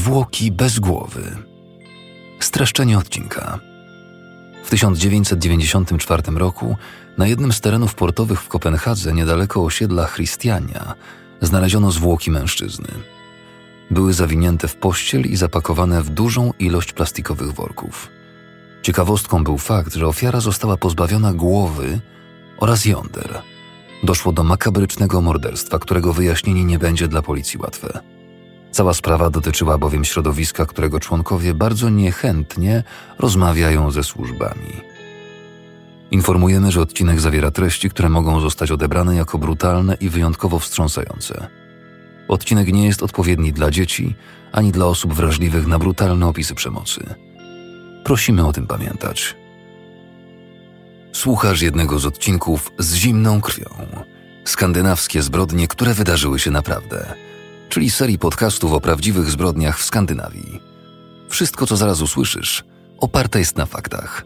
Zwłoki bez głowy. Streszczenie odcinka. W 1994 roku na jednym z terenów portowych w Kopenhadze, niedaleko osiedla Christiania, znaleziono zwłoki mężczyzny. Były zawinięte w pościel i zapakowane w dużą ilość plastikowych worków. Ciekawostką był fakt, że ofiara została pozbawiona głowy oraz jąder. Doszło do makabrycznego morderstwa, którego wyjaśnienie nie będzie dla policji łatwe. Cała sprawa dotyczyła bowiem środowiska, którego członkowie bardzo niechętnie rozmawiają ze służbami. Informujemy, że odcinek zawiera treści, które mogą zostać odebrane jako brutalne i wyjątkowo wstrząsające. Odcinek nie jest odpowiedni dla dzieci ani dla osób wrażliwych na brutalne opisy przemocy. Prosimy o tym pamiętać. Słuchasz jednego z odcinków z zimną krwią. Skandynawskie zbrodnie, które wydarzyły się naprawdę czyli serii podcastów o prawdziwych zbrodniach w Skandynawii. Wszystko, co zaraz usłyszysz, oparte jest na faktach.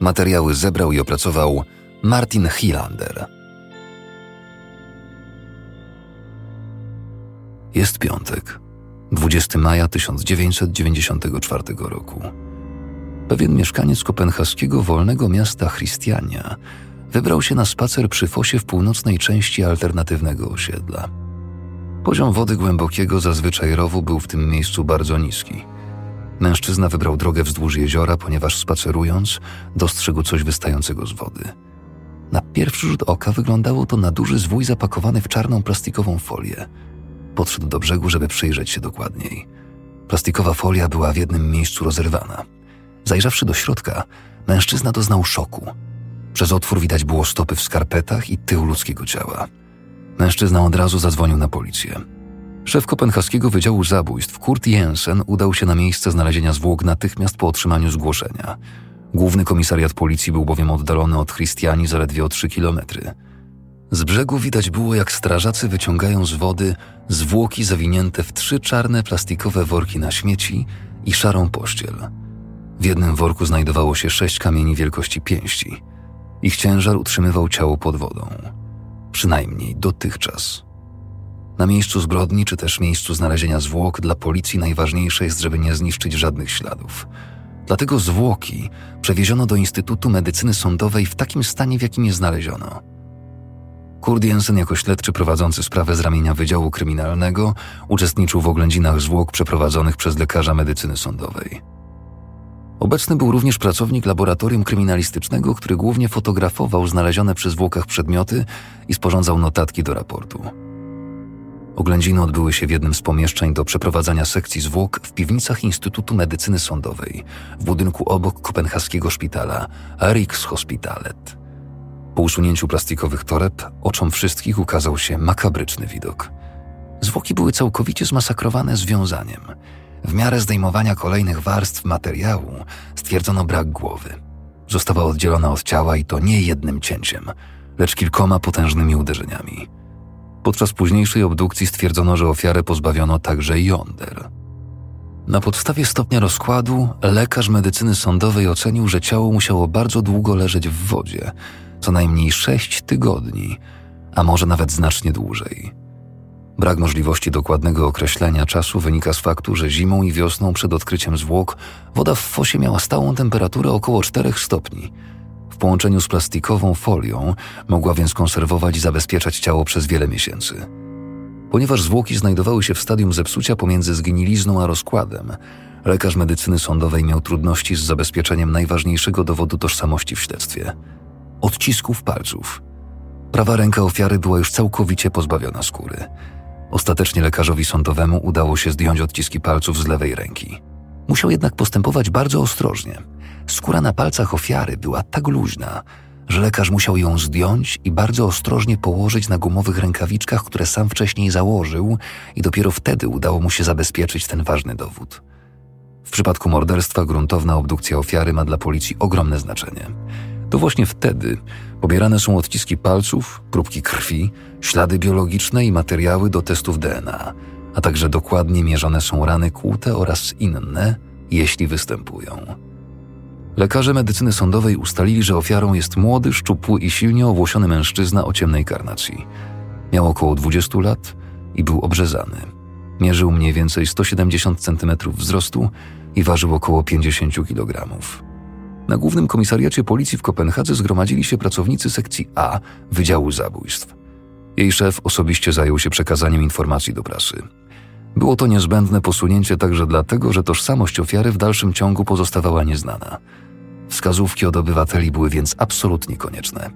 Materiały zebrał i opracował Martin Hilander. Jest piątek, 20 maja 1994 roku. Pewien mieszkaniec kopenhaskiego wolnego miasta Christiania wybrał się na spacer przy fosie w północnej części alternatywnego osiedla. Poziom wody głębokiego zazwyczaj rowu był w tym miejscu bardzo niski. Mężczyzna wybrał drogę wzdłuż jeziora, ponieważ spacerując, dostrzegł coś wystającego z wody. Na pierwszy rzut oka wyglądało to na duży zwój zapakowany w czarną plastikową folię. Podszedł do brzegu, żeby przyjrzeć się dokładniej. Plastikowa folia była w jednym miejscu rozerwana. Zajrzawszy do środka, mężczyzna doznał szoku. Przez otwór widać było stopy w skarpetach i tył ludzkiego ciała. Mężczyzna od razu zadzwonił na policję. Szef kopenhaskiego Wydziału Zabójstw Kurt Jensen udał się na miejsce znalezienia zwłok natychmiast po otrzymaniu zgłoszenia. Główny komisariat policji był bowiem oddalony od Christiani zaledwie o 3 kilometry. Z brzegu widać było, jak strażacy wyciągają z wody zwłoki zawinięte w trzy czarne plastikowe worki na śmieci i szarą pościel. W jednym worku znajdowało się sześć kamieni wielkości pięści. Ich ciężar utrzymywał ciało pod wodą przynajmniej dotychczas. Na miejscu zbrodni czy też miejscu znalezienia zwłok dla policji najważniejsze jest, żeby nie zniszczyć żadnych śladów. Dlatego zwłoki przewieziono do Instytutu Medycyny Sądowej w takim stanie, w jakim je znaleziono. Kurt Jensen jako śledczy prowadzący sprawę z ramienia Wydziału Kryminalnego uczestniczył w oględzinach zwłok przeprowadzonych przez lekarza medycyny sądowej. Obecny był również pracownik laboratorium kryminalistycznego, który głównie fotografował znalezione przy zwłokach przedmioty i sporządzał notatki do raportu. Oględziny odbyły się w jednym z pomieszczeń do przeprowadzania sekcji zwłok w piwnicach Instytutu Medycyny Sądowej, w budynku obok kopenhaskiego szpitala Rikshospitalet. Po usunięciu plastikowych toreb oczom wszystkich ukazał się makabryczny widok. Zwłoki były całkowicie zmasakrowane związaniem – w miarę zdejmowania kolejnych warstw materiału stwierdzono brak głowy. Została oddzielona od ciała i to nie jednym cięciem, lecz kilkoma potężnymi uderzeniami. Podczas późniejszej obdukcji stwierdzono, że ofiarę pozbawiono także jąder. Na podstawie stopnia rozkładu lekarz medycyny sądowej ocenił, że ciało musiało bardzo długo leżeć w wodzie, co najmniej sześć tygodni, a może nawet znacznie dłużej. Brak możliwości dokładnego określenia czasu wynika z faktu, że zimą i wiosną przed odkryciem zwłok woda w fosie miała stałą temperaturę około 4 stopni. W połączeniu z plastikową folią mogła więc konserwować i zabezpieczać ciało przez wiele miesięcy. Ponieważ zwłoki znajdowały się w stadium zepsucia pomiędzy zgnilizną a rozkładem, lekarz medycyny sądowej miał trudności z zabezpieczeniem najważniejszego dowodu tożsamości w śledztwie odcisków palców. Prawa ręka ofiary była już całkowicie pozbawiona skóry. Ostatecznie lekarzowi sądowemu udało się zdjąć odciski palców z lewej ręki. Musiał jednak postępować bardzo ostrożnie. Skóra na palcach ofiary była tak luźna, że lekarz musiał ją zdjąć i bardzo ostrożnie położyć na gumowych rękawiczkach, które sam wcześniej założył, i dopiero wtedy udało mu się zabezpieczyć ten ważny dowód. W przypadku morderstwa gruntowna obdukcja ofiary ma dla policji ogromne znaczenie. To właśnie wtedy pobierane są odciski palców, próbki krwi, ślady biologiczne i materiały do testów DNA, a także dokładnie mierzone są rany kłute oraz inne, jeśli występują. Lekarze medycyny sądowej ustalili, że ofiarą jest młody, szczupły i silnie owłosiony mężczyzna o ciemnej karnacji. Miał około 20 lat i był obrzezany. Mierzył mniej więcej 170 cm wzrostu i ważył około 50 kg. Na głównym komisariacie policji w Kopenhadze zgromadzili się pracownicy sekcji A Wydziału Zabójstw. Jej szef osobiście zajął się przekazaniem informacji do prasy. Było to niezbędne posunięcie także dlatego, że tożsamość ofiary w dalszym ciągu pozostawała nieznana. Wskazówki od obywateli były więc absolutnie konieczne.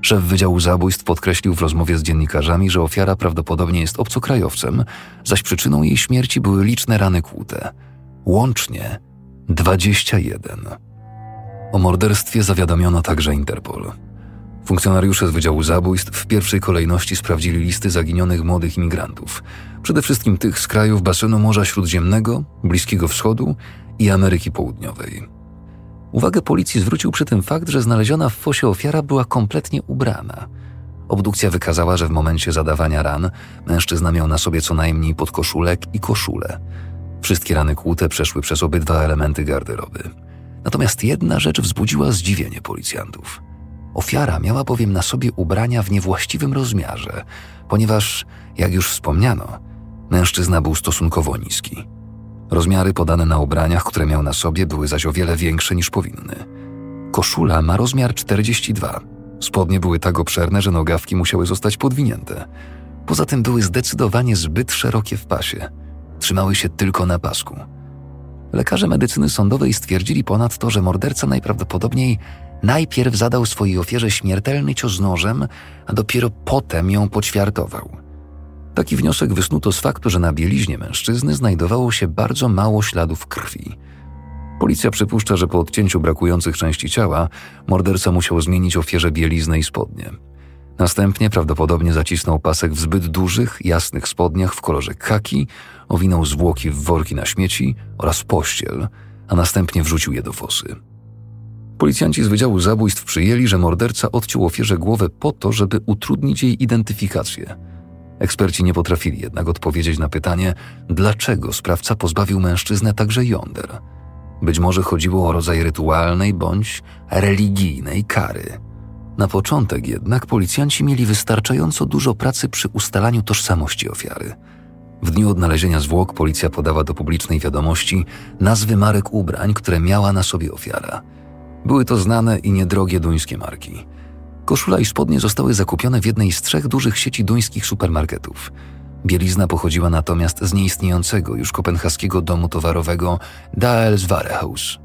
Szef Wydziału Zabójstw podkreślił w rozmowie z dziennikarzami, że ofiara prawdopodobnie jest obcokrajowcem, zaś przyczyną jej śmierci były liczne rany kłute. Łącznie 21. O morderstwie zawiadomiono także Interpol. Funkcjonariusze z Wydziału Zabójstw w pierwszej kolejności sprawdzili listy zaginionych młodych imigrantów, przede wszystkim tych z krajów basenu Morza Śródziemnego, Bliskiego Wschodu i Ameryki Południowej. Uwagę policji zwrócił przy tym fakt, że znaleziona w fosie ofiara była kompletnie ubrana. Obdukcja wykazała, że w momencie zadawania ran mężczyzna miał na sobie co najmniej podkoszulek i koszulę. Wszystkie rany kłute przeszły przez obydwa elementy garderoby. Natomiast jedna rzecz wzbudziła zdziwienie policjantów. Ofiara miała bowiem na sobie ubrania w niewłaściwym rozmiarze, ponieważ, jak już wspomniano, mężczyzna był stosunkowo niski. Rozmiary podane na ubraniach, które miał na sobie, były zaś o wiele większe niż powinny. Koszula ma rozmiar 42. Spodnie były tak obszerne, że nogawki musiały zostać podwinięte. Poza tym były zdecydowanie zbyt szerokie w pasie. Trzymały się tylko na pasku. Lekarze medycyny sądowej stwierdzili ponadto, że morderca najprawdopodobniej najpierw zadał swojej ofierze śmiertelny cios nożem, a dopiero potem ją poćwiartował. Taki wniosek wysnuto z faktu, że na bieliźnie mężczyzny znajdowało się bardzo mało śladów krwi. Policja przypuszcza, że po odcięciu brakujących części ciała morderca musiał zmienić ofierze bieliznę i spodnie. Następnie prawdopodobnie zacisnął pasek w zbyt dużych, jasnych spodniach w kolorze kaki, owinął zwłoki w worki na śmieci oraz pościel, a następnie wrzucił je do fosy. Policjanci z Wydziału Zabójstw przyjęli, że morderca odciął ofierze głowę po to, żeby utrudnić jej identyfikację – Eksperci nie potrafili jednak odpowiedzieć na pytanie, dlaczego sprawca pozbawił mężczyznę także jąder. Być może chodziło o rodzaj rytualnej bądź religijnej kary. Na początek jednak policjanci mieli wystarczająco dużo pracy przy ustalaniu tożsamości ofiary. W dniu odnalezienia zwłok policja podała do publicznej wiadomości nazwy marek ubrań, które miała na sobie ofiara. Były to znane i niedrogie duńskie marki. Koszula i spodnie zostały zakupione w jednej z trzech dużych sieci duńskich supermarketów. Bielizna pochodziła natomiast z nieistniejącego już kopenhaskiego domu towarowego Daels Warehouse.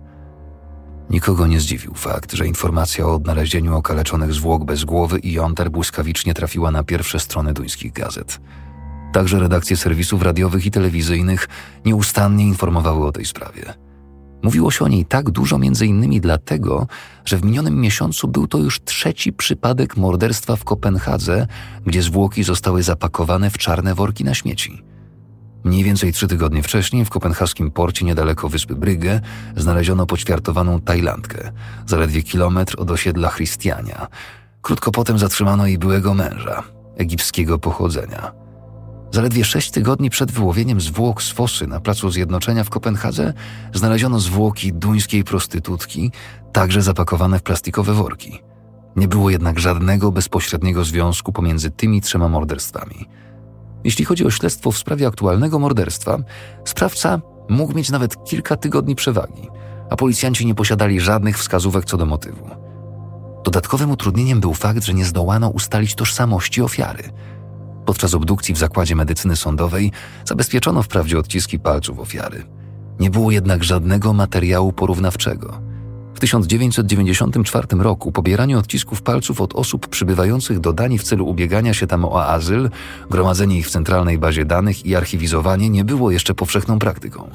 Nikogo nie zdziwił fakt, że informacja o odnalezieniu okaleczonych zwłok bez głowy i jąder błyskawicznie trafiła na pierwsze strony duńskich gazet. Także redakcje serwisów radiowych i telewizyjnych nieustannie informowały o tej sprawie. Mówiło się o niej tak dużo między innymi dlatego, że w minionym miesiącu był to już trzeci przypadek morderstwa w Kopenhadze, gdzie zwłoki zostały zapakowane w czarne worki na śmieci. Mniej więcej trzy tygodnie wcześniej w kopenhaskim porcie niedaleko wyspy Brygge znaleziono poćwiartowaną Tajlandkę, zaledwie kilometr od osiedla Christiania. Krótko potem zatrzymano jej byłego męża, egipskiego pochodzenia. Zaledwie sześć tygodni przed wyłowieniem zwłok z fosy na Placu Zjednoczenia w Kopenhadze znaleziono zwłoki duńskiej prostytutki, także zapakowane w plastikowe worki. Nie było jednak żadnego bezpośredniego związku pomiędzy tymi trzema morderstwami. Jeśli chodzi o śledztwo w sprawie aktualnego morderstwa, sprawca mógł mieć nawet kilka tygodni przewagi, a policjanci nie posiadali żadnych wskazówek co do motywu. Dodatkowym utrudnieniem był fakt, że nie zdołano ustalić tożsamości ofiary – Podczas obdukcji w zakładzie medycyny sądowej zabezpieczono wprawdzie odciski palców ofiary. Nie było jednak żadnego materiału porównawczego. W 1994 roku pobieranie odcisków palców od osób przybywających do Danii w celu ubiegania się tam o azyl, gromadzenie ich w centralnej bazie danych i archiwizowanie nie było jeszcze powszechną praktyką.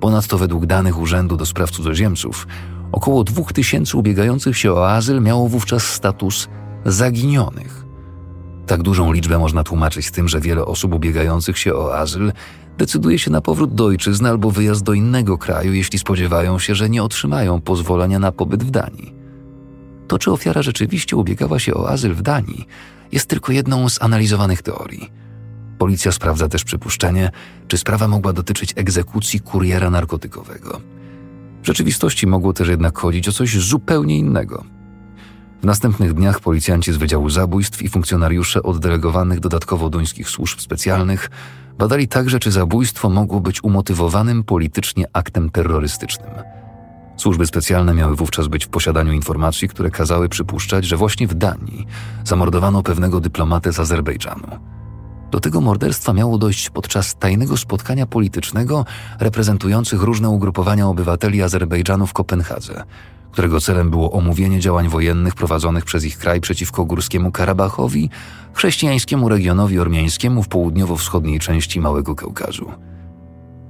Ponadto według danych Urzędu do Spraw Cudzoziemców około 2000 ubiegających się o azyl miało wówczas status zaginionych. Tak dużą liczbę można tłumaczyć tym, że wiele osób ubiegających się o azyl decyduje się na powrót do ojczyzny albo wyjazd do innego kraju, jeśli spodziewają się, że nie otrzymają pozwolenia na pobyt w Danii. To, czy ofiara rzeczywiście ubiegała się o azyl w Danii, jest tylko jedną z analizowanych teorii. Policja sprawdza też przypuszczenie, czy sprawa mogła dotyczyć egzekucji kuriera narkotykowego. W rzeczywistości mogło też jednak chodzić o coś zupełnie innego – W następnych dniach policjanci z Wydziału Zabójstw i funkcjonariusze oddelegowanych dodatkowo duńskich służb specjalnych badali także, czy zabójstwo mogło być umotywowanym politycznie aktem terrorystycznym. Służby specjalne miały wówczas być w posiadaniu informacji, które kazały przypuszczać, że właśnie w Danii zamordowano pewnego dyplomatę z Azerbejdżanu. Do tego morderstwa miało dojść podczas tajnego spotkania politycznego reprezentujących różne ugrupowania obywateli Azerbejdżanu w Kopenhadze, którego celem było omówienie działań wojennych prowadzonych przez ich kraj przeciwko Górskiemu Karabachowi, chrześcijańskiemu regionowi ormiańskiemu w południowo-wschodniej części Małego Kaukazu.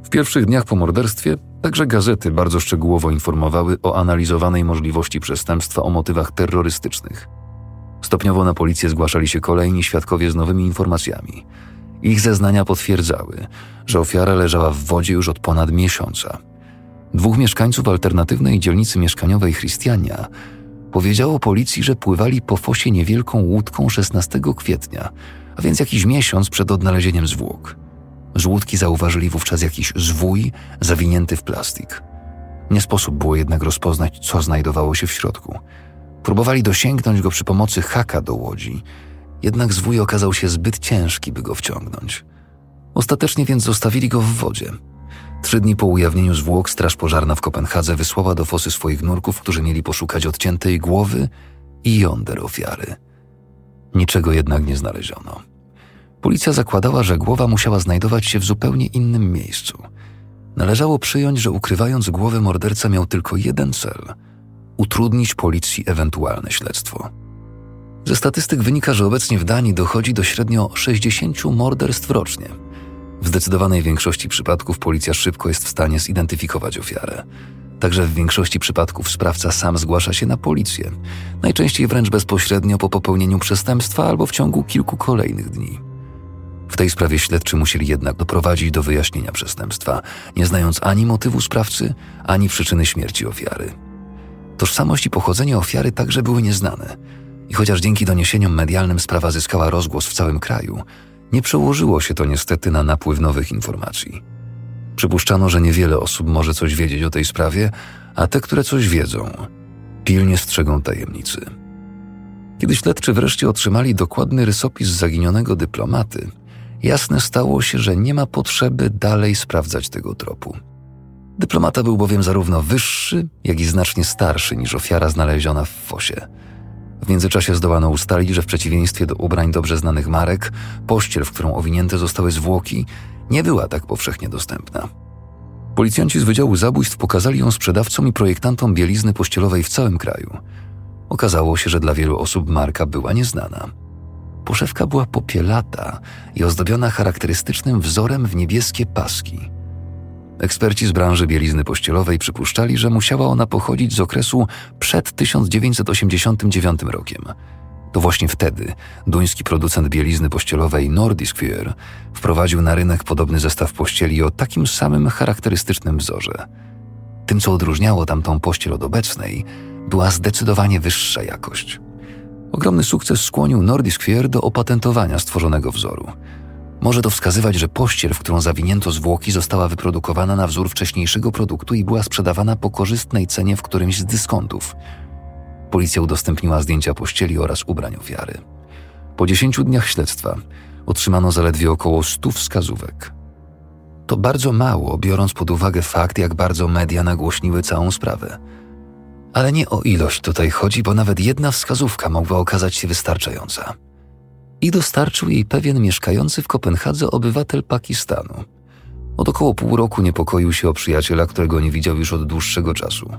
W pierwszych dniach po morderstwie także gazety bardzo szczegółowo informowały o analizowanej możliwości przestępstwa o motywach terrorystycznych. Stopniowo na policję zgłaszali się kolejni świadkowie z nowymi informacjami. Ich zeznania potwierdzały, że ofiara leżała w wodzie już od ponad miesiąca. Dwóch mieszkańców alternatywnej dzielnicy mieszkaniowej Christiania powiedziało policji, że pływali po fosie niewielką łódką 16 kwietnia, a więc jakiś miesiąc przed odnalezieniem zwłok. Z łódki zauważyli wówczas jakiś zwój zawinięty w plastik. Nie sposób było jednak rozpoznać, co znajdowało się w środku. Próbowali dosięgnąć go przy pomocy haka do łodzi, jednak zwój okazał się zbyt ciężki, by go wciągnąć. Ostatecznie więc zostawili go w wodzie. Trzy dni po ujawnieniu zwłok Straż Pożarna w Kopenhadze wysłała do fosy swoich nurków, którzy mieli poszukać odciętej głowy i jąder ofiary. Niczego jednak nie znaleziono. Policja zakładała, że głowa musiała znajdować się w zupełnie innym miejscu. Należało przyjąć, że ukrywając głowę morderca miał tylko jeden cel utrudnić policji ewentualne śledztwo. Ze statystyk wynika, że obecnie w Danii dochodzi do średnio 60 morderstw rocznie. W zdecydowanej większości przypadków policja szybko jest w stanie zidentyfikować ofiarę. Także w większości przypadków sprawca sam zgłasza się na policję, najczęściej wręcz bezpośrednio po popełnieniu przestępstwa albo w ciągu kilku kolejnych dni. W tej sprawie śledczy musieli jednak doprowadzić do wyjaśnienia przestępstwa, nie znając ani motywu sprawcy, ani przyczyny śmierci ofiary. Tożsamość i pochodzenie ofiary także były nieznane. I chociaż dzięki doniesieniom medialnym sprawa zyskała rozgłos w całym kraju, nie przełożyło się to niestety na napływ nowych informacji. Przypuszczano, że niewiele osób może coś wiedzieć o tej sprawie, a te, które coś wiedzą, pilnie strzegą tajemnicy. Kiedy śledczy wreszcie otrzymali dokładny rysopis zaginionego dyplomaty, jasne stało się, że nie ma potrzeby dalej sprawdzać tego tropu. Dyplomata był bowiem zarówno wyższy, jak i znacznie starszy niż ofiara znaleziona w fosie. W międzyczasie zdołano ustalić, że w przeciwieństwie do ubrań dobrze znanych marek, pościel, w którą owinięte zostały zwłoki, nie była tak powszechnie dostępna. Policjanci z Wydziału Zabójstw pokazali ją sprzedawcom i projektantom bielizny pościelowej w całym kraju. Okazało się, że dla wielu osób marka była nieznana. Poszewka była popielata i ozdobiona charakterystycznym wzorem w niebieskie paski – Eksperci z branży bielizny pościelowej przypuszczali, że musiała ona pochodzić z okresu przed 1989 rokiem. To właśnie wtedy duński producent bielizny pościelowej Nordiskvier wprowadził na rynek podobny zestaw pościeli o takim samym charakterystycznym wzorze. Tym, co odróżniało tamtą pościel od obecnej, była zdecydowanie wyższa jakość. Ogromny sukces skłonił Nordiskvier do opatentowania stworzonego wzoru – może to wskazywać, że pościel, w którą zawinięto zwłoki, została wyprodukowana na wzór wcześniejszego produktu i była sprzedawana po korzystnej cenie w którymś z dyskontów. Policja udostępniła zdjęcia pościeli oraz ubrań ofiary. Po dziesięciu dniach śledztwa otrzymano zaledwie około stu wskazówek. To bardzo mało, biorąc pod uwagę fakt, jak bardzo media nagłośniły całą sprawę. Ale nie o ilość tutaj chodzi, bo nawet jedna wskazówka mogła okazać się wystarczająca i dostarczył jej pewien mieszkający w Kopenhadze obywatel Pakistanu. Od około pół roku niepokoił się o przyjaciela, którego nie widział już od dłuższego czasu.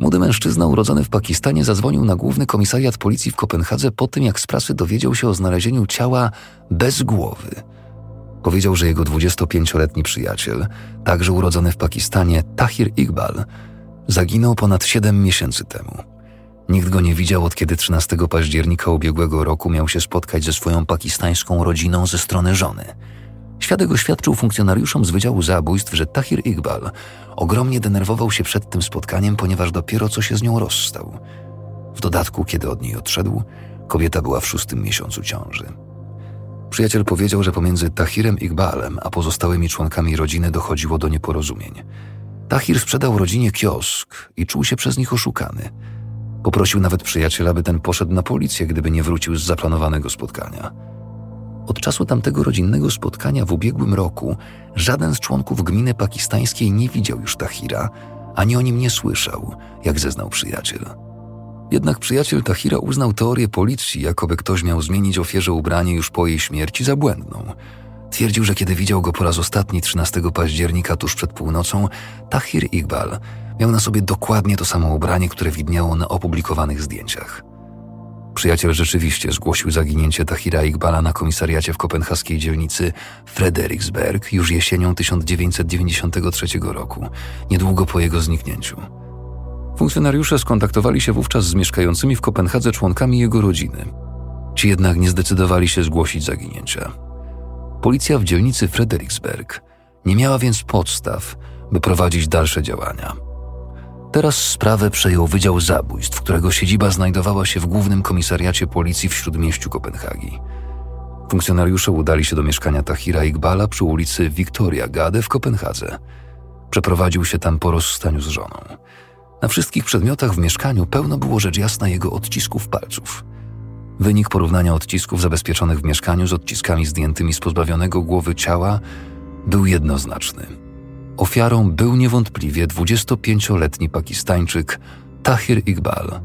Młody mężczyzna urodzony w Pakistanie zadzwonił na główny komisariat policji w Kopenhadze po tym, jak z prasy dowiedział się o znalezieniu ciała bez głowy. Powiedział, że jego 25-letni przyjaciel, także urodzony w Pakistanie, Tahir Iqbal, zaginął ponad 7 miesięcy temu. Nikt go nie widział od kiedy 13 października ubiegłego roku miał się spotkać ze swoją pakistańską rodziną ze strony żony. Świadek oświadczył funkcjonariuszom z Wydziału Zabójstw, że Tahir Iqbal ogromnie denerwował się przed tym spotkaniem, ponieważ dopiero co się z nią rozstał. W dodatku, kiedy od niej odszedł, kobieta była w szóstym miesiącu ciąży. Przyjaciel powiedział, że pomiędzy Tahirem Iqbalem a pozostałymi członkami rodziny dochodziło do nieporozumień. Tahir sprzedał rodzinie kiosk i czuł się przez nich oszukany – Poprosił nawet przyjaciela, by ten poszedł na policję, gdyby nie wrócił z zaplanowanego spotkania. Od czasu tamtego rodzinnego spotkania w ubiegłym roku żaden z członków gminy pakistańskiej nie widział już Tahira, ani o nim nie słyszał, jak zeznał przyjaciel. Jednak przyjaciel Tahira uznał teorię policji, jakoby ktoś miał zmienić ofierze ubranie już po jej śmierci za błędną. Twierdził, że kiedy widział go po raz ostatni 13 października tuż przed północą, Tahir Iqbal miał na sobie dokładnie to samo ubranie, które widniało na opublikowanych zdjęciach. Przyjaciel rzeczywiście zgłosił zaginięcie Tahira Iqbala na komisariacie w kopenhaskiej dzielnicy Frederiksberg już jesienią 1993 roku, niedługo po jego zniknięciu. Funkcjonariusze skontaktowali się wówczas z mieszkającymi w Kopenhadze członkami jego rodziny. Ci jednak nie zdecydowali się zgłosić zaginięcia. Policja w dzielnicy Frederiksberg nie miała więc podstaw, by prowadzić dalsze działania. Teraz sprawę przejął Wydział Zabójstw, którego siedziba znajdowała się w głównym komisariacie policji w śródmieściu Kopenhagi. Funkcjonariusze udali się do mieszkania Tahira Iqbala przy ulicy Victoria Gade w Kopenhadze. Przeprowadził się tam po rozstaniu z żoną. Na wszystkich przedmiotach w mieszkaniu pełno było rzecz jasna jego odcisków palców. Wynik porównania odcisków zabezpieczonych w mieszkaniu z odciskami zdjętymi z pozbawionego głowy ciała był jednoznaczny. Ofiarą był niewątpliwie 25-letni Pakistańczyk Tahir Iqbal.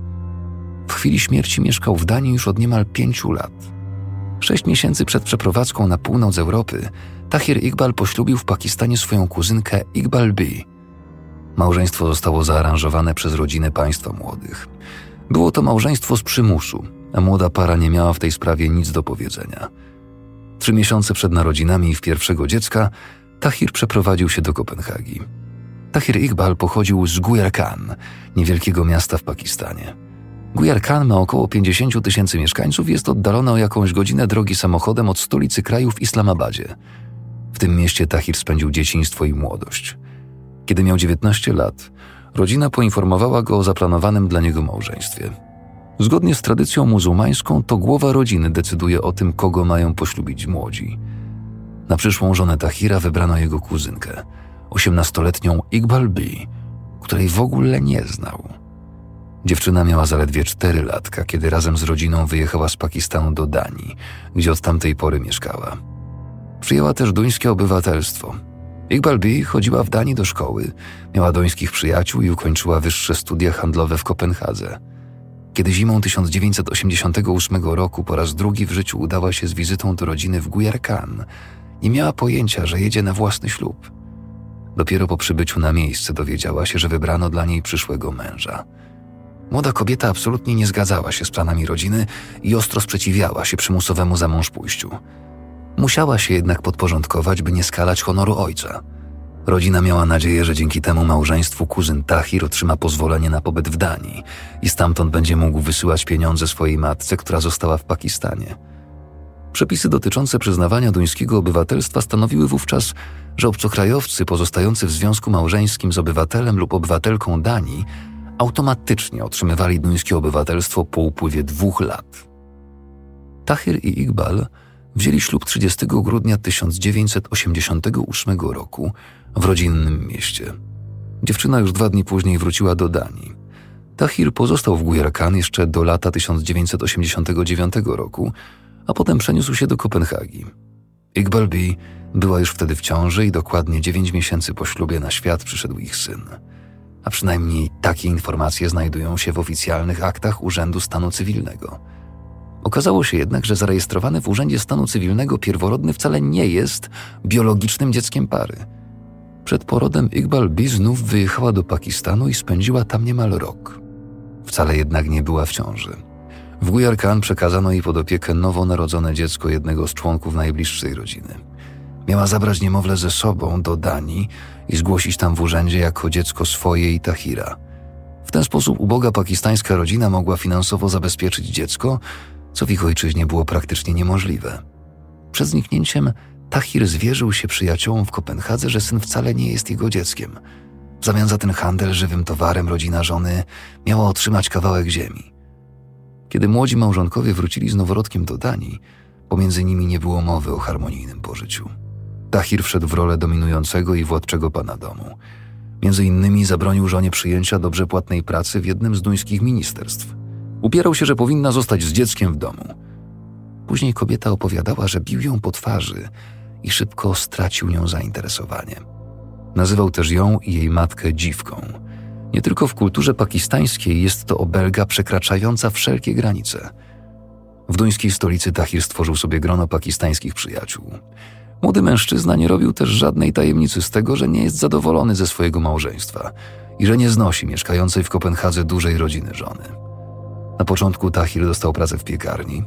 W chwili śmierci mieszkał w Danii już od niemal pięciu lat. Sześć miesięcy przed przeprowadzką na północ Europy Tahir Iqbal poślubił w Pakistanie swoją kuzynkę Iqbal B. Małżeństwo zostało zaaranżowane przez rodzinę państwa młodych. Było to małżeństwo z przymusu, a młoda para nie miała w tej sprawie nic do powiedzenia. Trzy miesiące przed narodzinami ich pierwszego dziecka Tahir przeprowadził się do Kopenhagi. Tahir Iqbal pochodził z Gujarkan, niewielkiego miasta w Pakistanie. Gujarkan ma około 50 tysięcy mieszkańców i jest oddalona o jakąś godzinę drogi samochodem od stolicy kraju w Islamabadzie. W tym mieście Tahir spędził dzieciństwo i młodość. Kiedy miał 19 lat, rodzina poinformowała go o zaplanowanym dla niego małżeństwie. Zgodnie z tradycją muzułmańską, to głowa rodziny decyduje o tym, kogo mają poślubić młodzi. Na przyszłą żonę Tahira wybrano jego kuzynkę, osiemnastoletnią Iqbal B, której w ogóle nie znał. Dziewczyna miała zaledwie cztery latka, kiedy razem z rodziną wyjechała z Pakistanu do Danii, gdzie od tamtej pory mieszkała. Przyjęła też duńskie obywatelstwo. Iqbal B chodziła w Danii do szkoły, miała dońskich przyjaciół i ukończyła wyższe studia handlowe w Kopenhadze. Kiedy zimą 1988 roku po raz drugi w życiu udała się z wizytą do rodziny w Gujarkan, nie miała pojęcia, że jedzie na własny ślub. Dopiero po przybyciu na miejsce dowiedziała się, że wybrano dla niej przyszłego męża. Młoda kobieta absolutnie nie zgadzała się z planami rodziny i ostro sprzeciwiała się przymusowemu zamążpójściu. Musiała się jednak podporządkować, by nie skalać honoru ojca. Rodzina miała nadzieję, że dzięki temu małżeństwu kuzyn Tahir otrzyma pozwolenie na pobyt w Danii i stamtąd będzie mógł wysyłać pieniądze swojej matce, która została w Pakistanie. Przepisy dotyczące przyznawania duńskiego obywatelstwa stanowiły wówczas, że obcokrajowcy pozostający w związku małżeńskim z obywatelem lub obywatelką Danii automatycznie otrzymywali duńskie obywatelstwo po upływie dwóch lat. Tahir i Iqbal wzięli ślub 30 grudnia 1988 roku w rodzinnym mieście. Dziewczyna już dwa dni później wróciła do Danii. Tahir pozostał w Gujarkan jeszcze do lata 1989 roku, a potem przeniósł się do Kopenhagi. Iqbal B. była już wtedy w ciąży i dokładnie dziewięć miesięcy po ślubie na świat przyszedł ich syn. A przynajmniej takie informacje znajdują się w oficjalnych aktach Urzędu Stanu Cywilnego. Okazało się jednak, że zarejestrowany w Urzędzie Stanu Cywilnego pierworodny wcale nie jest biologicznym dzieckiem pary. Przed porodem Iqbal B. znów wyjechała do Pakistanu i spędziła tam niemal rok. Wcale jednak nie była w ciąży. W Gujarkan przekazano jej pod opiekę nowonarodzone dziecko jednego z członków najbliższej rodziny. Miała zabrać niemowlę ze sobą do Danii i zgłosić tam w urzędzie jako dziecko swoje i Tahira. W ten sposób uboga pakistańska rodzina mogła finansowo zabezpieczyć dziecko, co w ich ojczyźnie było praktycznie niemożliwe. Przed zniknięciem Tahir zwierzył się przyjaciołom w Kopenhadze, że syn wcale nie jest jego dzieckiem. W zamian za ten handel żywym towarem rodzina żony miała otrzymać kawałek ziemi. Kiedy młodzi małżonkowie wrócili z noworodkiem do Danii, pomiędzy nimi nie było mowy o harmonijnym pożyciu. Tahir wszedł w rolę dominującego i władczego pana domu. Między innymi zabronił żonie przyjęcia dobrze płatnej pracy w jednym z duńskich ministerstw. Upierał się, że powinna zostać z dzieckiem w domu. Później kobieta opowiadała, że bił ją po twarzy i szybko stracił nią zainteresowanie. Nazywał też ją i jej matkę dziwką. Nie tylko w kulturze pakistańskiej jest to obelga przekraczająca wszelkie granice. W duńskiej stolicy Tahir stworzył sobie grono pakistańskich przyjaciół. Młody mężczyzna nie robił też żadnej tajemnicy z tego, że nie jest zadowolony ze swojego małżeństwa i że nie znosi mieszkającej w Kopenhadze dużej rodziny żony. Na początku Tahir dostał pracę w piekarni,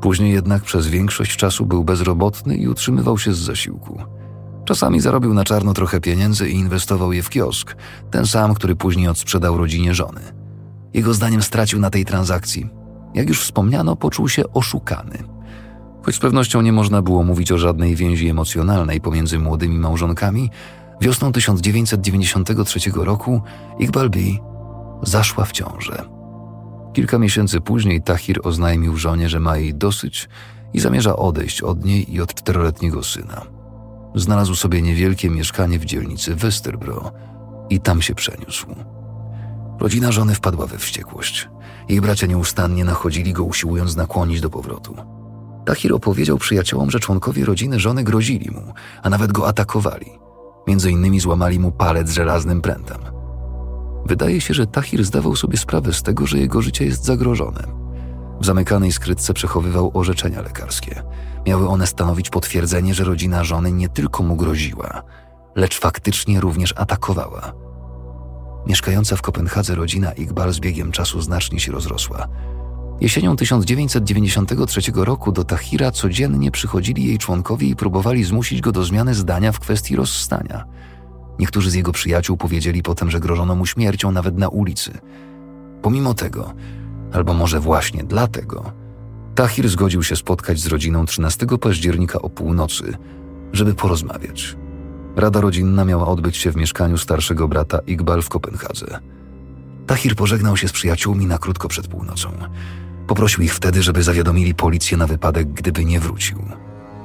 później jednak przez większość czasu był bezrobotny i utrzymywał się z zasiłku. Czasami zarobił na czarno trochę pieniędzy i inwestował je w kiosk, ten sam, który później odsprzedał rodzinie żony. Jego zdaniem stracił na tej transakcji. Jak już wspomniano, poczuł się oszukany. Choć z pewnością nie można było mówić o żadnej więzi emocjonalnej pomiędzy młodymi małżonkami, wiosną 1993 roku Iqbal B. zaszła w ciążę. Kilka miesięcy później Tahir oznajmił żonie, że ma jej dosyć i zamierza odejść od niej i od czteroletniego syna. Znalazł sobie niewielkie mieszkanie w dzielnicy Westerbro i tam się przeniósł. Rodzina żony wpadła we wściekłość. Jej bracia nieustannie nachodzili go, usiłując nakłonić do powrotu. Tahir opowiedział przyjaciołom, że członkowie rodziny żony grozili mu, a nawet go atakowali. Między innymi złamali mu palec żelaznym prętem. Wydaje się, że Tahir zdawał sobie sprawę z tego, że jego życie jest zagrożone. W zamykanej skrytce przechowywał orzeczenia lekarskie. Miały one stanowić potwierdzenie, że rodzina żony nie tylko mu groziła, lecz faktycznie również atakowała. Mieszkająca w Kopenhadze rodzina Iqbal z biegiem czasu znacznie się rozrosła. Jesienią 1993 roku do Tahira codziennie przychodzili jej członkowie i próbowali zmusić go do zmiany zdania w kwestii rozstania. Niektórzy z jego przyjaciół powiedzieli potem, że grożono mu śmiercią nawet na ulicy. Pomimo tego, albo może właśnie dlatego, Tahir zgodził się spotkać z rodziną 13 października o północy, żeby porozmawiać. Rada rodzinna miała odbyć się w mieszkaniu starszego brata Iqbal w Kopenhadze. Tahir pożegnał się z przyjaciółmi na krótko przed północą. Poprosił ich wtedy, żeby zawiadomili policję na wypadek, gdyby nie wrócił.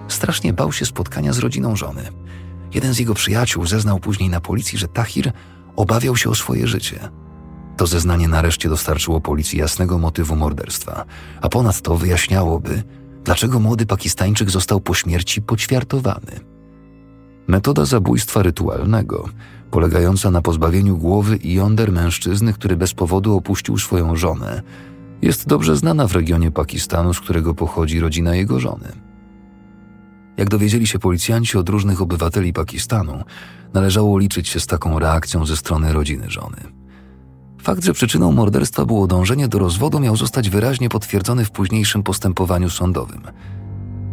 Strasznie bał się spotkania z rodziną żony. Jeden z jego przyjaciół zeznał później na policji, że Tahir obawiał się o swoje życie. To zeznanie nareszcie dostarczyło policji jasnego motywu morderstwa, a ponadto wyjaśniałoby, dlaczego młody Pakistańczyk został po śmierci poćwiartowany. Metoda zabójstwa rytualnego, polegająca na pozbawieniu głowy i jąder mężczyzny, który bez powodu opuścił swoją żonę, jest dobrze znana w regionie Pakistanu, z którego pochodzi rodzina jego żony. Jak dowiedzieli się policjanci od różnych obywateli Pakistanu, należało liczyć się z taką reakcją ze strony rodziny żony. Fakt, że przyczyną morderstwa było dążenie do rozwodu, miał zostać wyraźnie potwierdzony w późniejszym postępowaniu sądowym.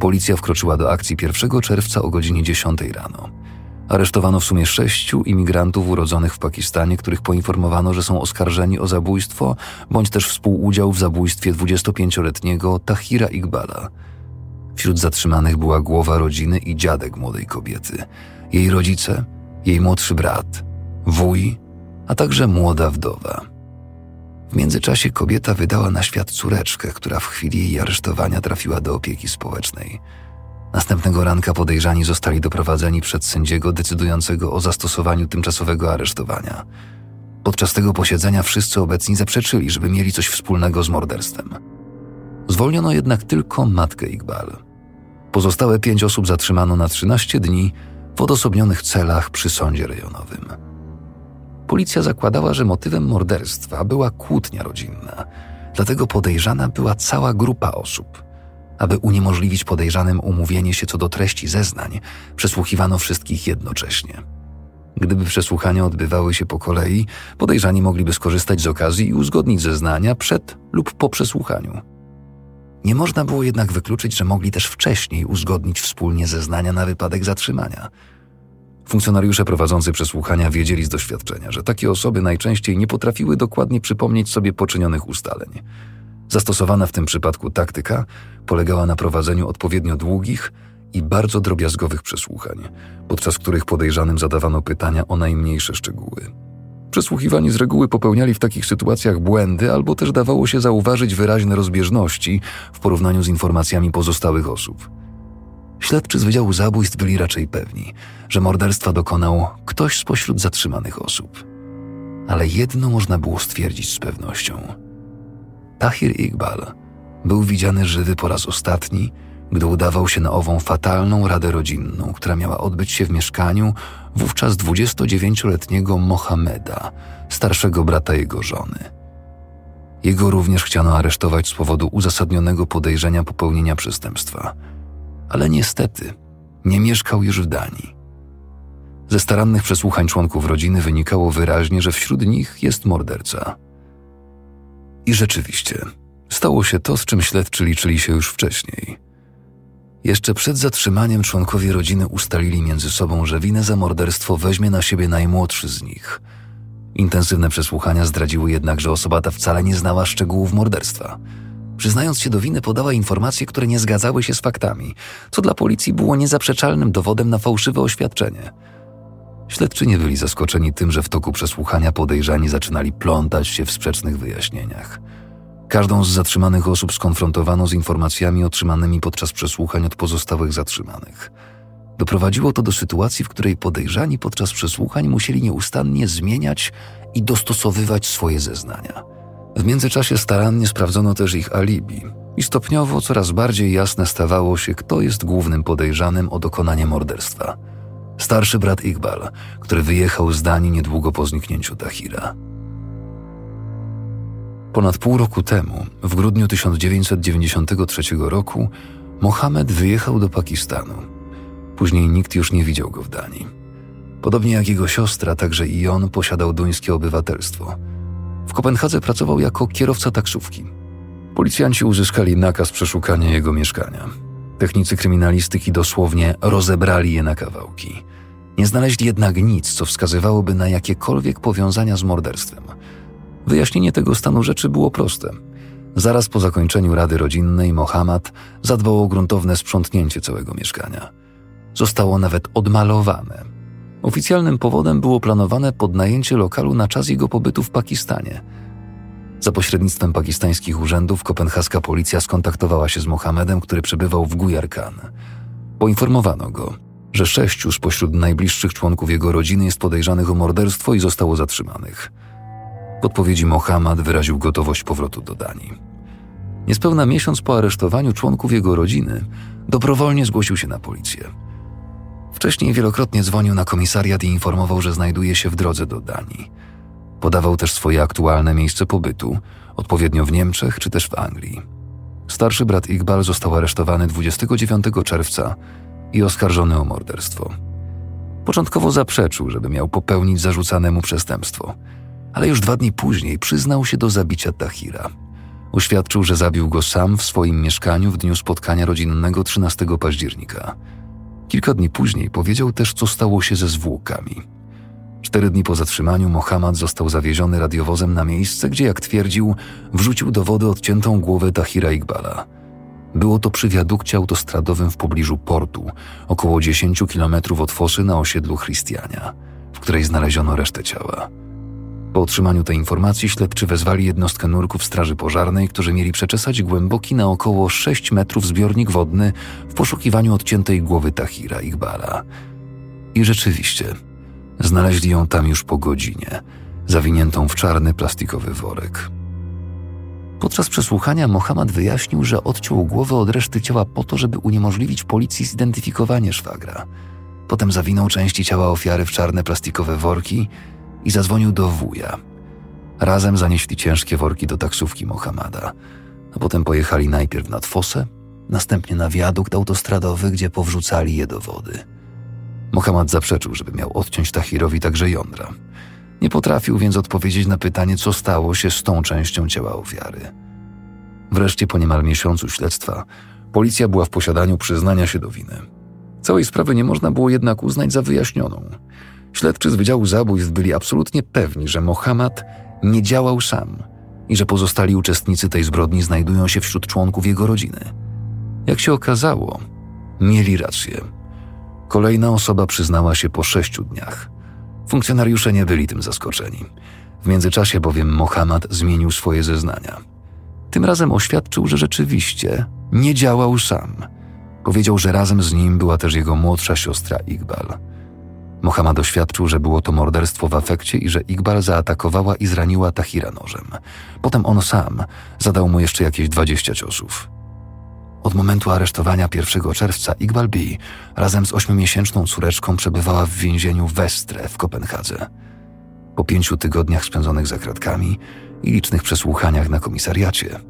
Policja wkroczyła do akcji 1 czerwca o godzinie 10 rano. Aresztowano w sumie sześciu imigrantów urodzonych w Pakistanie, których poinformowano, że są oskarżeni o zabójstwo bądź też współudział w zabójstwie 25-letniego Tahira Iqbala. Wśród zatrzymanych była głowa rodziny i dziadek młodej kobiety, jej rodzice, jej młodszy brat, wuj, a także młoda wdowa. W międzyczasie kobieta wydała na świat córeczkę, która w chwili jej aresztowania trafiła do opieki społecznej – Następnego ranka podejrzani zostali doprowadzeni przed sędziego decydującego o zastosowaniu tymczasowego aresztowania. Podczas tego posiedzenia wszyscy obecni zaprzeczyli, żeby mieli coś wspólnego z morderstwem. Zwolniono jednak tylko matkę Iqbal. Pozostałe pięć osób zatrzymano na 13 dni w odosobnionych celach przy sądzie rejonowym. Policja zakładała, że motywem morderstwa była kłótnia rodzinna, dlatego podejrzana była cała grupa osób – aby uniemożliwić podejrzanym umówienie się co do treści zeznań, przesłuchiwano wszystkich jednocześnie. Gdyby przesłuchania odbywały się po kolei, podejrzani mogliby skorzystać z okazji i uzgodnić zeznania przed lub po przesłuchaniu. Nie można było jednak wykluczyć, że mogli też wcześniej uzgodnić wspólnie zeznania na wypadek zatrzymania. Funkcjonariusze prowadzący przesłuchania wiedzieli z doświadczenia, że takie osoby najczęściej nie potrafiły dokładnie przypomnieć sobie poczynionych ustaleń. Zastosowana w tym przypadku taktyka polegała na prowadzeniu odpowiednio długich i bardzo drobiazgowych przesłuchań, podczas których podejrzanym zadawano pytania o najmniejsze szczegóły. Przesłuchiwani z reguły popełniali w takich sytuacjach błędy albo też dawało się zauważyć wyraźne rozbieżności w porównaniu z informacjami pozostałych osób. Śledczy z Wydziału Zabójstw byli raczej pewni, że morderstwa dokonał ktoś spośród zatrzymanych osób. Ale jedno można było stwierdzić z pewnością. Tahir Iqbal był widziany żywy po raz ostatni, gdy udawał się na ową fatalną radę rodzinną, która miała odbyć się w mieszkaniu wówczas 29-letniego Mohameda, starszego brata jego żony. Jego również chciano aresztować z powodu uzasadnionego podejrzenia popełnienia przestępstwa, ale niestety nie mieszkał już w Danii. Ze starannych przesłuchań członków rodziny wynikało wyraźnie, że wśród nich jest morderca. I rzeczywiście, stało się to, z czym śledczy liczyli się już wcześniej – jeszcze przed zatrzymaniem członkowie rodziny ustalili między sobą, że winę za morderstwo weźmie na siebie najmłodszy z nich. Intensywne przesłuchania zdradziły jednak, że osoba ta wcale nie znała szczegółów morderstwa. Przyznając się do winy, podała informacje, które nie zgadzały się z faktami, co dla policji było niezaprzeczalnym dowodem na fałszywe oświadczenie. Śledczy nie byli zaskoczeni tym, że w toku przesłuchania podejrzani zaczynali plątać się w sprzecznych wyjaśnieniach. Każdą z zatrzymanych osób skonfrontowano z informacjami otrzymanymi podczas przesłuchań od pozostałych zatrzymanych. Doprowadziło to do sytuacji, w której podejrzani podczas przesłuchań musieli nieustannie zmieniać i dostosowywać swoje zeznania. W międzyczasie starannie sprawdzono też ich alibi i stopniowo coraz bardziej jasne stawało się, kto jest głównym podejrzanym o dokonanie morderstwa. Starszy brat Iqbal, który wyjechał z Danii niedługo po zniknięciu Tahira. Ponad pół roku temu, w grudniu 1993 roku, Mohamed wyjechał do Pakistanu. Później nikt już nie widział go w Danii. Podobnie jak jego siostra, także i on posiadał duńskie obywatelstwo. W Kopenhadze pracował jako kierowca taksówki. Policjanci uzyskali nakaz przeszukania jego mieszkania. Technicy kryminalistyki dosłownie rozebrali je na kawałki. Nie znaleźli jednak nic, co wskazywałoby na jakiekolwiek powiązania z morderstwem – Wyjaśnienie tego stanu rzeczy było proste. Zaraz po zakończeniu rady rodzinnej Mohammad zadbał o gruntowne sprzątnięcie całego mieszkania. Zostało nawet odmalowane. Oficjalnym powodem było planowane podnajęcie lokalu na czas jego pobytu w Pakistanie. Za pośrednictwem pakistańskich urzędów kopenhaska policja skontaktowała się z Mohamedem, który przebywał w Gujarkan. Poinformowano go, że sześciu spośród najbliższych członków jego rodziny jest podejrzanych o morderstwo i zostało zatrzymanych. W odpowiedzi Mohammad wyraził gotowość powrotu do Danii. Niespełna miesiąc po aresztowaniu członków jego rodziny, dobrowolnie zgłosił się na policję. Wcześniej wielokrotnie dzwonił na komisariat i informował, że znajduje się w drodze do Danii. Podawał też swoje aktualne miejsce pobytu, odpowiednio w Niemczech czy też w Anglii. Starszy brat Iqbal został aresztowany 29 czerwca i oskarżony o morderstwo. Początkowo zaprzeczył, żeby miał popełnić zarzucane mu przestępstwo – ale już dwa dni później przyznał się do zabicia Tahira. Uświadczył, że zabił go sam w swoim mieszkaniu w dniu spotkania rodzinnego 13 października. Kilka dni później powiedział też, co stało się ze zwłokami. Cztery dni po zatrzymaniu Mohammad został zawieziony radiowozem na miejsce, gdzie, jak twierdził, wrzucił do wody odciętą głowę Tahira Iqbala. Było to przy wiadukcie autostradowym w pobliżu portu, około 10 kilometrów od fosy na osiedlu Christiania, w której znaleziono resztę ciała. Po otrzymaniu tej informacji śledczy wezwali jednostkę nurków Straży Pożarnej, którzy mieli przeczesać głęboki na około 6 metrów zbiornik wodny w poszukiwaniu odciętej głowy Tahira Iqbala. I rzeczywiście, znaleźli ją tam już po godzinie, zawiniętą w czarny plastikowy worek. Podczas przesłuchania Mohammad wyjaśnił, że odciął głowę od reszty ciała po to, żeby uniemożliwić policji zidentyfikowanie szwagra. Potem zawinął części ciała ofiary w czarne plastikowe worki i zadzwonił do wuja. Razem zanieśli ciężkie worki do taksówki Mohamada, a potem pojechali najpierw nad fosę, następnie na wiadukt autostradowy, gdzie powrzucali je do wody. Mohammad zaprzeczył, żeby miał odciąć Tahirowi także jądra. Nie potrafił więc odpowiedzieć na pytanie, co stało się z tą częścią ciała ofiary. Wreszcie po niemal miesiącu śledztwa policja była w posiadaniu przyznania się do winy. Całej sprawy nie można było jednak uznać za wyjaśnioną – Śledczy z Wydziału Zabójstw byli absolutnie pewni, że Mohammad nie działał sam i że pozostali uczestnicy tej zbrodni znajdują się wśród członków jego rodziny. Jak się okazało, mieli rację. Kolejna osoba przyznała się po sześciu dniach. Funkcjonariusze nie byli tym zaskoczeni. W międzyczasie bowiem Mohammad zmienił swoje zeznania. Tym razem oświadczył, że rzeczywiście nie działał sam – Powiedział, że razem z nim była też jego młodsza siostra Iqbal. Mohammad doświadczył, że było to morderstwo w afekcie i że Iqbal zaatakowała i zraniła Tahira nożem. Potem on sam zadał mu jeszcze jakieś 20 ciosów. Od momentu aresztowania 1 czerwca Iqbal B. razem z ośmiomiesięczną córeczką przebywała w więzieniu Westre w Kopenhadze. Po pięciu tygodniach spędzonych za kratkami i licznych przesłuchaniach na komisariacie,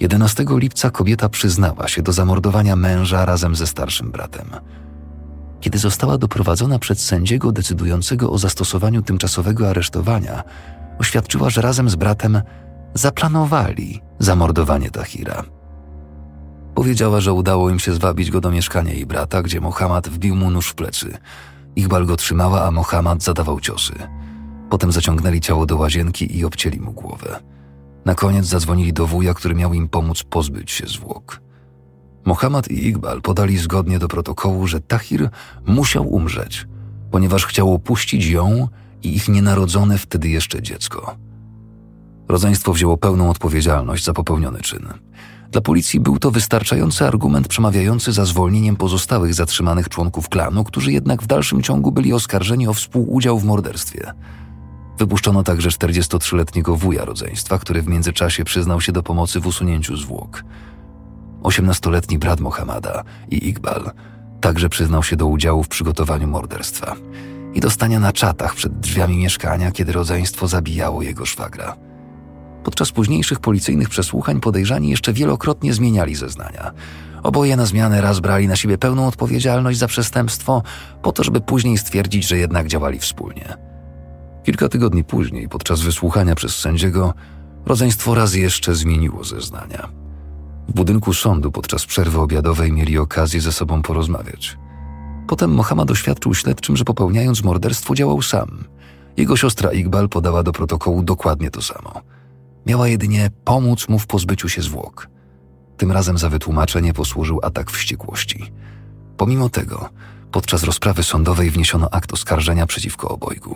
11 lipca kobieta przyznała się do zamordowania męża razem ze starszym bratem. Kiedy została doprowadzona przed sędziego decydującego o zastosowaniu tymczasowego aresztowania, oświadczyła, że razem z bratem zaplanowali zamordowanie Tahira. Powiedziała, że udało im się zwabić go do mieszkania jej brata, gdzie Mohammad wbił mu nóż w plecy. Iqbal go trzymała, a Mohammad zadawał ciosy. Potem zaciągnęli ciało do łazienki i obcięli mu głowę. Na koniec zadzwonili do wuja, który miał im pomóc pozbyć się zwłok. Mohammad i Iqbal podali zgodnie do protokołu, że Tahir musiał umrzeć, ponieważ chciał opuścić ją i ich nienarodzone wtedy jeszcze dziecko. Rodzeństwo wzięło pełną odpowiedzialność za popełniony czyn. Dla policji był to wystarczający argument przemawiający za zwolnieniem pozostałych zatrzymanych członków klanu, którzy jednak w dalszym ciągu byli oskarżeni o współudział w morderstwie. Wypuszczono także 43-letniego wuja rodzeństwa, który w międzyczasie przyznał się do pomocy w usunięciu zwłok. 18-letni brat Mohamada i Iqbal także przyznał się do udziału w przygotowaniu morderstwa i dostania na czatach przed drzwiami mieszkania, kiedy rodzeństwo zabijało jego szwagra. Podczas późniejszych policyjnych przesłuchań podejrzani jeszcze wielokrotnie zmieniali zeznania. Oboje na zmianę raz brali na siebie pełną odpowiedzialność za przestępstwo, po to, żeby później stwierdzić, że jednak działali wspólnie. Kilka tygodni później, podczas wysłuchania przez sędziego, rodzeństwo raz jeszcze zmieniło zeznania. W budynku sądu podczas przerwy obiadowej mieli okazję ze sobą porozmawiać. Potem Mohammad oświadczył śledczym, że popełniając morderstwo działał sam. Jego siostra Iqbal podała do protokołu dokładnie to samo. Miała jedynie pomóc mu w pozbyciu się zwłok. Tym razem za wytłumaczenie posłużył atak wściekłości. Pomimo tego, podczas rozprawy sądowej wniesiono akt oskarżenia przeciwko obojgu.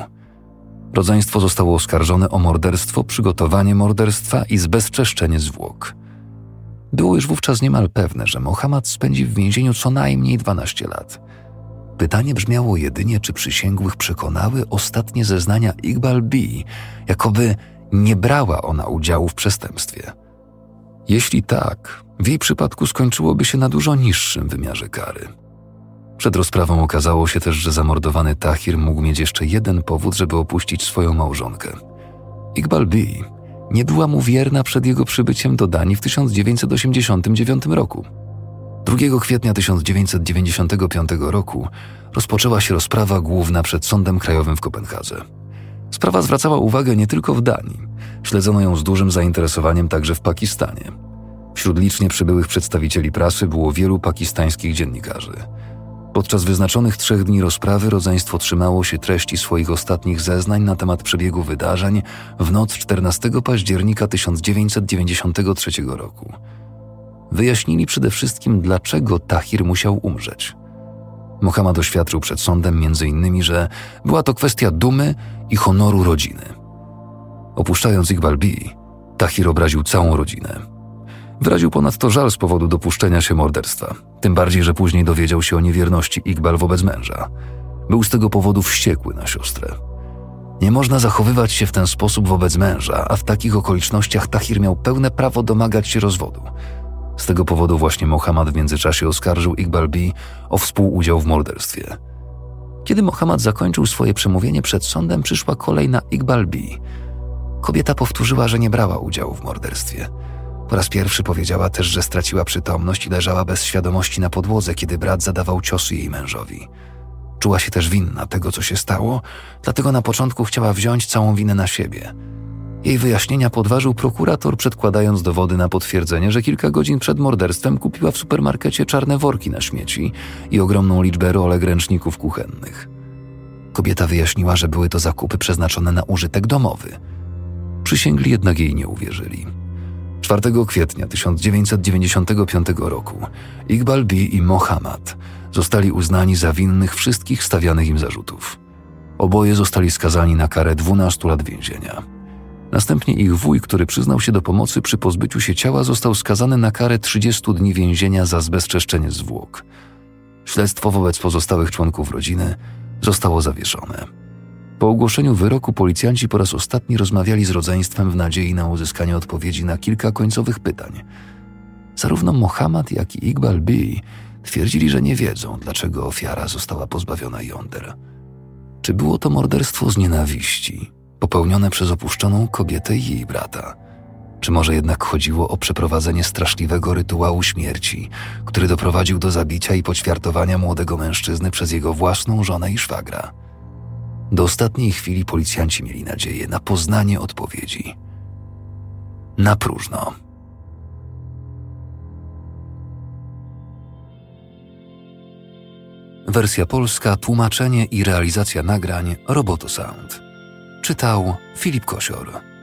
Rodzeństwo zostało oskarżone o morderstwo, przygotowanie morderstwa i zbezczeszczenie zwłok. Było już wówczas niemal pewne, że Mohammad spędzi w więzieniu co najmniej 12 lat. Pytanie brzmiało jedynie, czy przysięgłych przekonały ostatnie zeznania Iqbal B, jakoby nie brała ona udziału w przestępstwie. Jeśli tak, w jej przypadku skończyłoby się na dużo niższym wymiarze kary. Przed rozprawą okazało się też, że zamordowany Tahir mógł mieć jeszcze jeden powód, żeby opuścić swoją małżonkę. Iqbal B nie była mu wierna przed jego przybyciem do Danii w 1989 roku. 2 kwietnia 1995 roku rozpoczęła się rozprawa główna przed Sądem Krajowym w Kopenhadze. Sprawa zwracała uwagę nie tylko w Danii, śledzono ją z dużym zainteresowaniem także w Pakistanie. Wśród licznie przybyłych przedstawicieli prasy było wielu pakistańskich dziennikarzy. Podczas wyznaczonych trzech dni rozprawy rodzeństwo trzymało się treści swoich ostatnich zeznań na temat przebiegu wydarzeń w noc 14 października 1993 roku. Wyjaśnili przede wszystkim, dlaczego Tahir musiał umrzeć. Mohammad oświadczył przed sądem m.in., że była to kwestia dumy i honoru rodziny. Opuszczając Iqbal B., Tahir obraził całą rodzinę, Wyraził ponadto żal z powodu dopuszczenia się morderstwa, tym bardziej, że później dowiedział się o niewierności Iqbal wobec męża. Był z tego powodu wściekły na siostrę. Nie można zachowywać się w ten sposób wobec męża, a w takich okolicznościach Tahir miał pełne prawo domagać się rozwodu. Z tego powodu właśnie Mohammad w międzyczasie oskarżył Iqbal B o współudział w morderstwie. Kiedy Mohammad zakończył swoje przemówienie przed sądem, przyszła kolej na Iqbal B. Kobieta powtórzyła, że nie brała udziału w morderstwie – po raz pierwszy powiedziała też, że straciła przytomność i leżała bez świadomości na podłodze, kiedy brat zadawał ciosy jej mężowi. Czuła się też winna tego, co się stało, dlatego na początku chciała wziąć całą winę na siebie. Jej wyjaśnienia podważył prokurator, przedkładając dowody na potwierdzenie, że kilka godzin przed morderstwem kupiła w supermarkecie czarne worki na śmieci i ogromną liczbę rolek ręczników kuchennych. Kobieta wyjaśniła, że były to zakupy przeznaczone na użytek domowy. Przysięgli jednak jej nie uwierzyli. 4 kwietnia 1995 roku Iqbal B. i Mohammad zostali uznani za winnych wszystkich stawianych im zarzutów. Oboje zostali skazani na karę 12 lat więzienia. Następnie ich wuj, który przyznał się do pomocy przy pozbyciu się ciała, został skazany na karę 30 dni więzienia za zbezczeszczenie zwłok. Śledztwo wobec pozostałych członków rodziny zostało zawieszone. Po ogłoszeniu wyroku policjanci po raz ostatni rozmawiali z rodzeństwem w nadziei na uzyskanie odpowiedzi na kilka końcowych pytań. Zarówno Mohammad, jak i Iqbal B. twierdzili, że nie wiedzą, dlaczego ofiara została pozbawiona jąder. Czy było to morderstwo z nienawiści, popełnione przez opuszczoną kobietę i jej brata? Czy może jednak chodziło o przeprowadzenie straszliwego rytuału śmierci, który doprowadził do zabicia i poćwiartowania młodego mężczyzny przez jego własną żonę i szwagra? Do ostatniej chwili policjanci mieli nadzieję na poznanie odpowiedzi. Na próżno. Wersja polska, tłumaczenie i realizacja nagrań Roboto Sound. Czytał Filip Kosior.